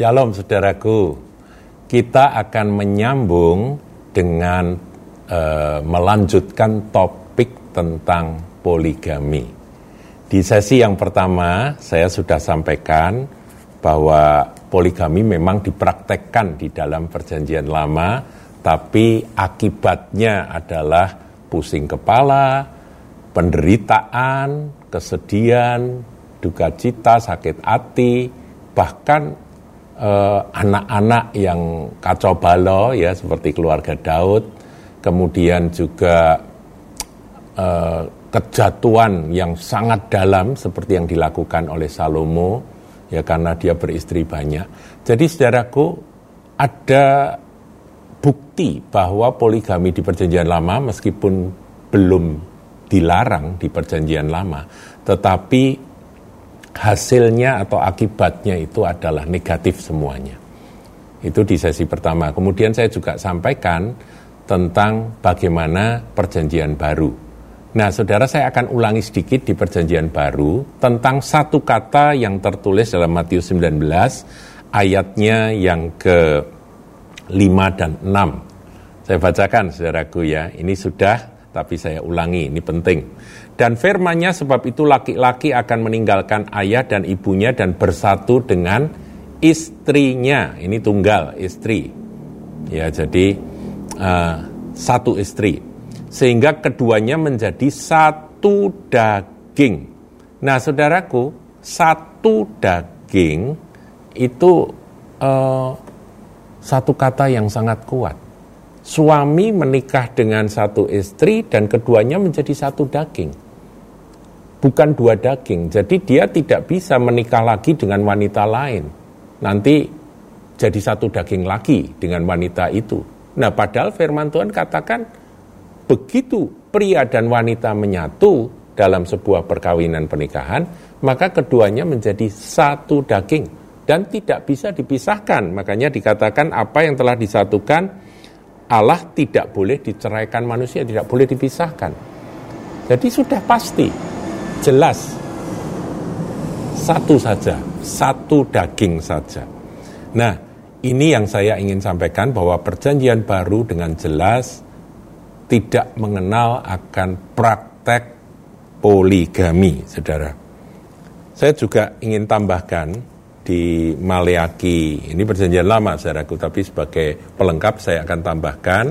Shalom saudaraku. Kita akan menyambung dengan uh, melanjutkan topik tentang poligami. Di sesi yang pertama saya sudah sampaikan bahwa poligami memang dipraktekkan di dalam perjanjian lama, tapi akibatnya adalah pusing kepala, penderitaan, kesedihan, duka cita, sakit hati, bahkan anak-anak eh, yang kacau balau ya seperti keluarga Daud, kemudian juga eh, kejatuhan yang sangat dalam seperti yang dilakukan oleh Salomo ya karena dia beristri banyak. Jadi saudaraku ada bukti bahwa poligami di perjanjian lama meskipun belum dilarang di perjanjian lama, tetapi hasilnya atau akibatnya itu adalah negatif semuanya. Itu di sesi pertama. Kemudian saya juga sampaikan tentang bagaimana perjanjian baru Nah, saudara, saya akan ulangi sedikit di Perjanjian Baru tentang satu kata yang tertulis dalam Matius 19, ayatnya yang ke 5 dan 6. Saya bacakan, saudaraku ya. Ini sudah, tapi saya ulangi, ini penting. Dan firmannya sebab itu laki-laki akan meninggalkan ayah dan ibunya dan bersatu dengan istrinya. Ini tunggal, istri. Ya, jadi uh, satu istri sehingga keduanya menjadi satu daging. Nah, saudaraku, satu daging itu uh, satu kata yang sangat kuat. Suami menikah dengan satu istri dan keduanya menjadi satu daging. Bukan dua daging. Jadi dia tidak bisa menikah lagi dengan wanita lain. Nanti jadi satu daging lagi dengan wanita itu. Nah, padahal firman Tuhan katakan begitu pria dan wanita menyatu dalam sebuah perkawinan pernikahan, maka keduanya menjadi satu daging dan tidak bisa dipisahkan. Makanya dikatakan apa yang telah disatukan Allah tidak boleh diceraikan manusia, tidak boleh dipisahkan. Jadi sudah pasti, jelas satu saja, satu daging saja. Nah, ini yang saya ingin sampaikan bahwa perjanjian baru dengan jelas tidak mengenal akan praktek poligami, saudara. Saya juga ingin tambahkan di Maleaki, ini perjanjian lama saudaraku, tapi sebagai pelengkap saya akan tambahkan,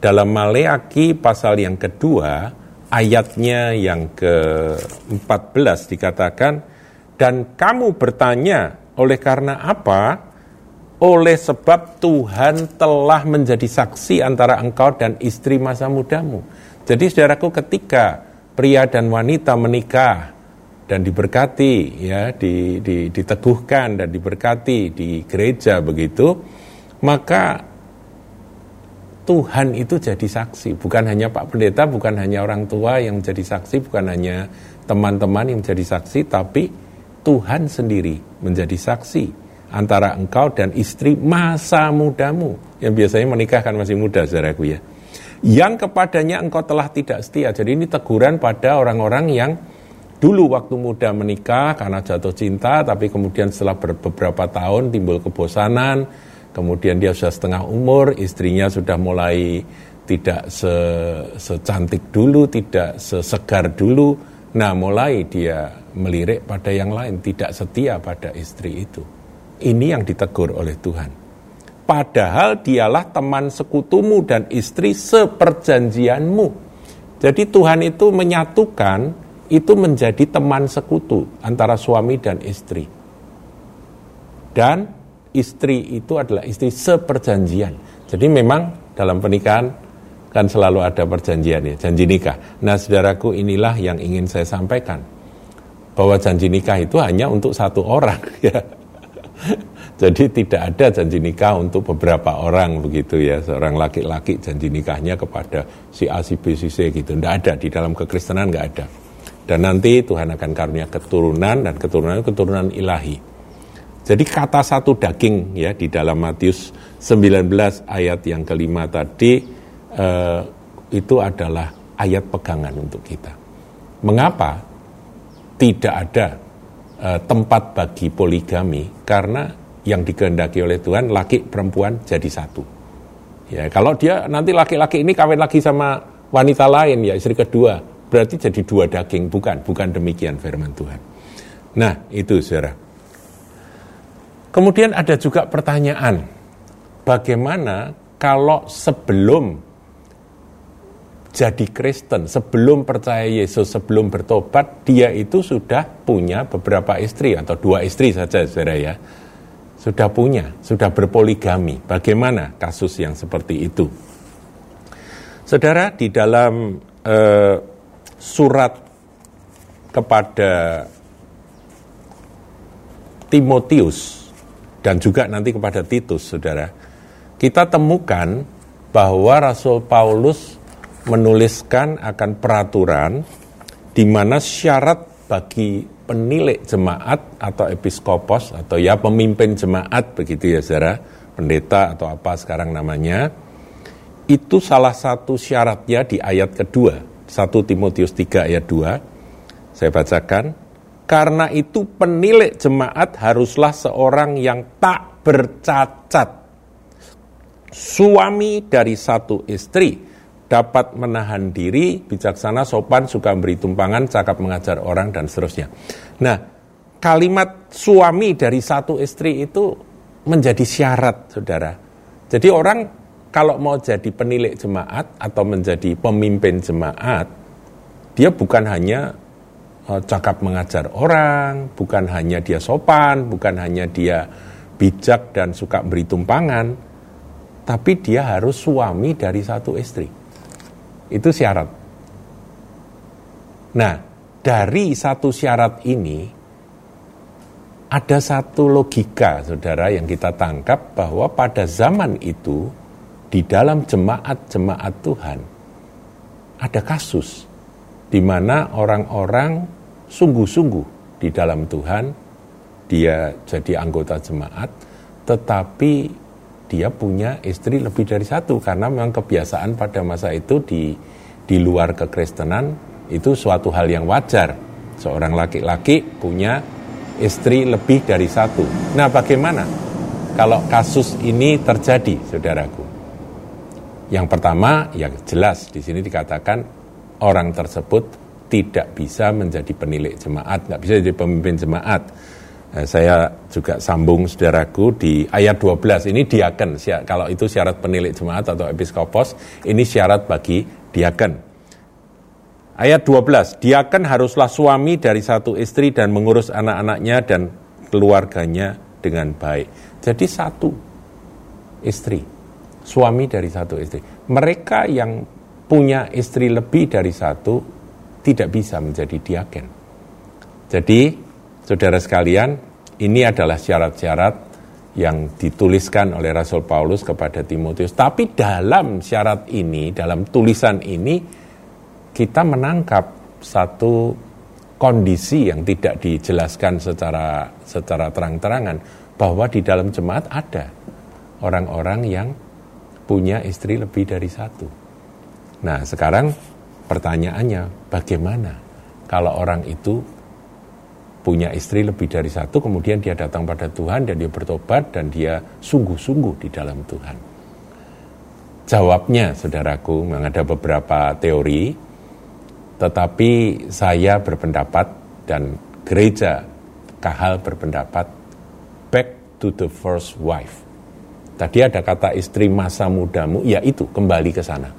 dalam Maleaki pasal yang kedua, ayatnya yang ke-14 dikatakan, dan kamu bertanya, oleh karena apa? oleh sebab Tuhan telah menjadi saksi antara engkau dan istri masa mudamu. Jadi saudaraku ketika pria dan wanita menikah dan diberkati ya di, di, diteguhkan dan diberkati di gereja begitu maka Tuhan itu jadi saksi. Bukan hanya Pak Pendeta bukan hanya orang tua yang menjadi saksi bukan hanya teman-teman yang menjadi saksi tapi Tuhan sendiri menjadi saksi antara engkau dan istri masa mudamu yang biasanya menikah kan masih muda saudaraku ya. Yang kepadanya engkau telah tidak setia. Jadi ini teguran pada orang-orang yang dulu waktu muda menikah karena jatuh cinta tapi kemudian setelah beberapa tahun timbul kebosanan kemudian dia sudah setengah umur istrinya sudah mulai tidak se secantik dulu tidak sesegar dulu nah mulai dia melirik pada yang lain tidak setia pada istri itu ini yang ditegur oleh Tuhan. Padahal dialah teman sekutumu dan istri seperjanjianmu. Jadi Tuhan itu menyatukan itu menjadi teman sekutu antara suami dan istri. Dan istri itu adalah istri seperjanjian. Jadi memang dalam pernikahan kan selalu ada perjanjian ya, janji nikah. Nah, saudaraku inilah yang ingin saya sampaikan. Bahwa janji nikah itu hanya untuk satu orang ya Jadi tidak ada janji nikah untuk beberapa orang begitu ya. Seorang laki-laki janji nikahnya kepada si A, si B, si C gitu. Tidak ada, di dalam kekristenan nggak ada. Dan nanti Tuhan akan karunia keturunan dan keturunan keturunan ilahi. Jadi kata satu daging ya di dalam Matius 19 ayat yang kelima tadi eh, itu adalah ayat pegangan untuk kita. Mengapa tidak ada uh, tempat bagi poligami karena yang dikehendaki oleh Tuhan, laki perempuan jadi satu. Ya, kalau dia nanti laki-laki ini kawin lagi sama wanita lain ya istri kedua, berarti jadi dua daging, bukan, bukan demikian firman Tuhan. Nah, itu Saudara. Kemudian ada juga pertanyaan, bagaimana kalau sebelum jadi Kristen, sebelum percaya Yesus, sebelum bertobat, dia itu sudah punya beberapa istri atau dua istri saja, saudara ya. Sudah punya, sudah berpoligami. Bagaimana kasus yang seperti itu? Saudara, di dalam eh, surat kepada Timotius dan juga nanti kepada Titus, saudara, kita temukan bahwa Rasul Paulus menuliskan akan peraturan di mana syarat bagi penilik jemaat atau episkopos atau ya pemimpin jemaat begitu ya saudara, pendeta atau apa sekarang namanya, itu salah satu syaratnya di ayat kedua, 1 Timotius 3 ayat 2, saya bacakan, karena itu penilik jemaat haruslah seorang yang tak bercacat, suami dari satu istri, dapat menahan diri, bijaksana, sopan, suka memberi tumpangan, cakap mengajar orang, dan seterusnya. Nah, kalimat suami dari satu istri itu menjadi syarat, saudara. Jadi orang kalau mau jadi penilik jemaat atau menjadi pemimpin jemaat, dia bukan hanya uh, cakap mengajar orang, bukan hanya dia sopan, bukan hanya dia bijak dan suka beri tumpangan, tapi dia harus suami dari satu istri. Itu syarat. Nah, dari satu syarat ini ada satu logika, saudara, yang kita tangkap bahwa pada zaman itu di dalam jemaat-jemaat Tuhan ada kasus di mana orang-orang sungguh-sungguh di dalam Tuhan, dia jadi anggota jemaat, tetapi dia punya istri lebih dari satu karena memang kebiasaan pada masa itu di di luar kekristenan itu suatu hal yang wajar seorang laki-laki punya istri lebih dari satu. Nah, bagaimana kalau kasus ini terjadi, saudaraku? Yang pertama, ya jelas di sini dikatakan orang tersebut tidak bisa menjadi penilik jemaat, nggak bisa jadi pemimpin jemaat. Eh, saya juga sambung saudaraku di ayat 12 ini diaken kalau itu syarat penilik jemaat atau episkopos ini syarat bagi diaken ayat 12 diaken haruslah suami dari satu istri dan mengurus anak-anaknya dan keluarganya dengan baik. Jadi satu istri suami dari satu istri mereka yang punya istri lebih dari satu tidak bisa menjadi diaken jadi Saudara sekalian, ini adalah syarat-syarat yang dituliskan oleh Rasul Paulus kepada Timotius. Tapi dalam syarat ini, dalam tulisan ini, kita menangkap satu kondisi yang tidak dijelaskan secara secara terang-terangan bahwa di dalam jemaat ada orang-orang yang punya istri lebih dari satu. Nah, sekarang pertanyaannya bagaimana kalau orang itu punya istri lebih dari satu, kemudian dia datang pada Tuhan dan dia bertobat dan dia sungguh-sungguh di dalam Tuhan. Jawabnya, saudaraku, memang ada beberapa teori, tetapi saya berpendapat dan gereja kahal berpendapat back to the first wife. Tadi ada kata istri masa mudamu, ya itu kembali ke sana.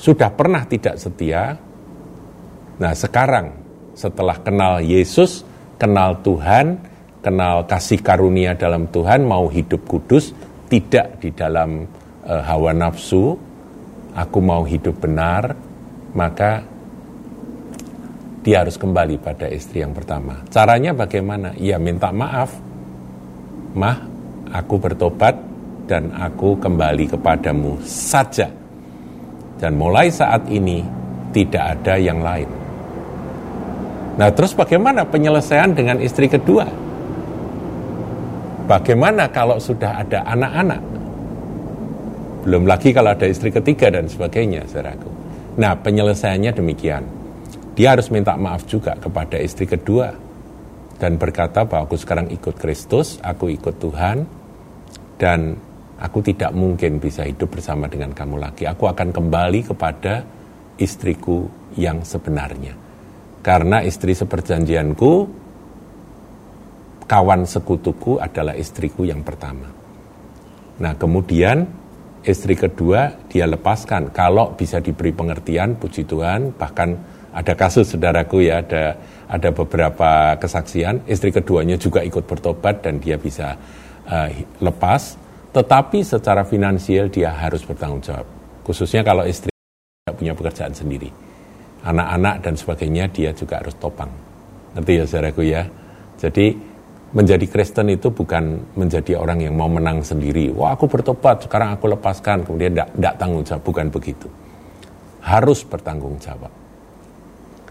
Sudah pernah tidak setia, nah sekarang setelah kenal Yesus, kenal Tuhan, kenal kasih karunia dalam Tuhan, mau hidup kudus, tidak di dalam e, hawa nafsu, aku mau hidup benar, maka dia harus kembali pada istri yang pertama. Caranya bagaimana? Ya minta maaf. Mah, aku bertobat dan aku kembali kepadamu saja. Dan mulai saat ini tidak ada yang lain. Nah terus bagaimana penyelesaian dengan istri kedua? Bagaimana kalau sudah ada anak-anak? Belum lagi kalau ada istri ketiga dan sebagainya, saudaraku. Nah penyelesaiannya demikian. Dia harus minta maaf juga kepada istri kedua. dan berkata bahwa aku sekarang ikut Kristus, aku ikut Tuhan, dan aku tidak mungkin bisa hidup bersama dengan kamu lagi. Aku akan kembali kepada istriku yang sebenarnya. Karena istri seperjanjianku, kawan sekutuku adalah istriku yang pertama. Nah kemudian istri kedua dia lepaskan. Kalau bisa diberi pengertian, puji Tuhan, bahkan ada kasus saudaraku ya, ada ada beberapa kesaksian, istri keduanya juga ikut bertobat dan dia bisa uh, lepas, tetapi secara finansial dia harus bertanggung jawab. Khususnya kalau istri tidak punya pekerjaan sendiri. Anak-anak dan sebagainya dia juga harus topang. Ngerti ya saudaraku ya? Jadi menjadi Kristen itu bukan menjadi orang yang mau menang sendiri. Wah aku bertobat, sekarang aku lepaskan, kemudian tidak tanggung jawab. Bukan begitu. Harus bertanggung jawab.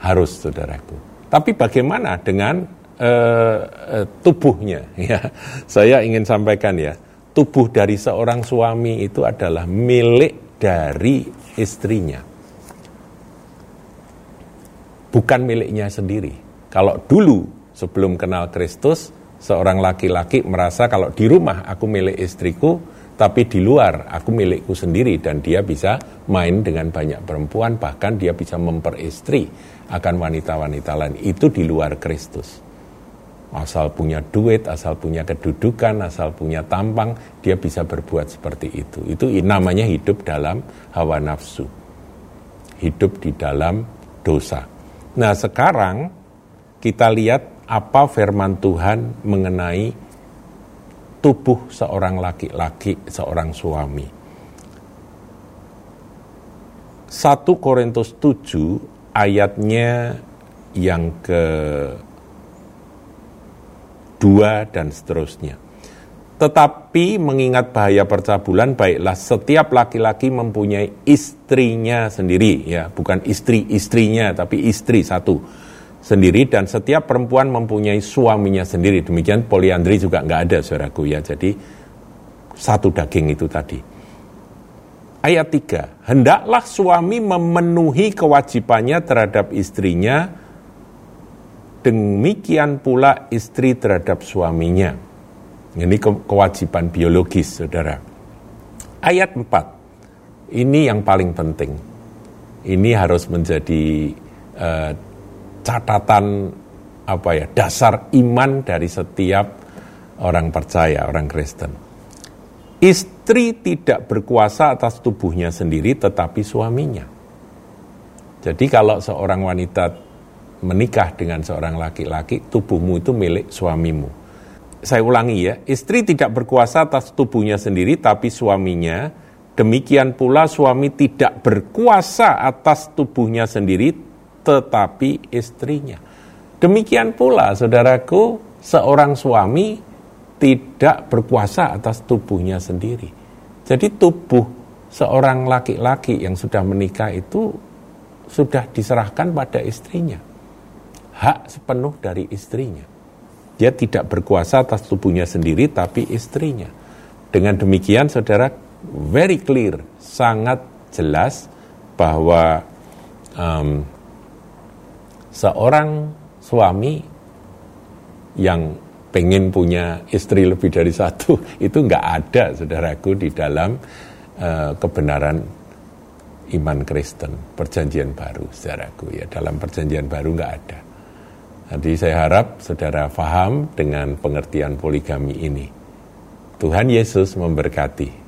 Harus saudaraku. Tapi bagaimana dengan uh, uh, tubuhnya? Ya, saya ingin sampaikan ya, tubuh dari seorang suami itu adalah milik dari istrinya, bukan miliknya sendiri. Kalau dulu sebelum kenal Kristus, seorang laki-laki merasa kalau di rumah aku milik istriku, tapi di luar aku milikku sendiri dan dia bisa main dengan banyak perempuan, bahkan dia bisa memperistri akan wanita-wanita lain itu di luar Kristus. Asal punya duit, asal punya kedudukan, asal punya tampang, dia bisa berbuat seperti itu. Itu namanya hidup dalam hawa nafsu. Hidup di dalam dosa. Nah sekarang kita lihat apa firman Tuhan mengenai tubuh seorang laki-laki, seorang suami. 1 Korintus 7 ayatnya yang ke dua dan seterusnya. Tetapi mengingat bahaya percabulan, baiklah setiap laki-laki mempunyai istrinya sendiri, ya bukan istri-istrinya, tapi istri satu sendiri, dan setiap perempuan mempunyai suaminya sendiri. Demikian poliandri juga nggak ada, saudaraku ya. Jadi satu daging itu tadi. Ayat 3, hendaklah suami memenuhi kewajibannya terhadap istrinya, demikian pula istri terhadap suaminya. Ini kewajiban biologis, saudara. Ayat 4, ini yang paling penting. Ini harus menjadi uh, catatan apa ya dasar iman dari setiap orang percaya, orang Kristen Istri tidak berkuasa atas tubuhnya sendiri tetapi suaminya. Jadi kalau seorang wanita menikah dengan seorang laki-laki, tubuhmu itu milik suamimu. Saya ulangi ya, istri tidak berkuasa atas tubuhnya sendiri tapi suaminya. Demikian pula suami tidak berkuasa atas tubuhnya sendiri tetapi istrinya. Demikian pula saudaraku, seorang suami tidak berkuasa atas tubuhnya sendiri. Jadi tubuh seorang laki-laki yang sudah menikah itu sudah diserahkan pada istrinya. Hak sepenuh dari istrinya. Dia tidak berkuasa atas tubuhnya sendiri tapi istrinya. Dengan demikian saudara very clear, sangat jelas bahwa um, seorang suami yang pengen punya istri lebih dari satu itu nggak ada saudaraku di dalam uh, kebenaran iman Kristen perjanjian baru saudaraku ya dalam perjanjian baru nggak ada jadi saya harap saudara paham dengan pengertian poligami ini. Tuhan Yesus memberkati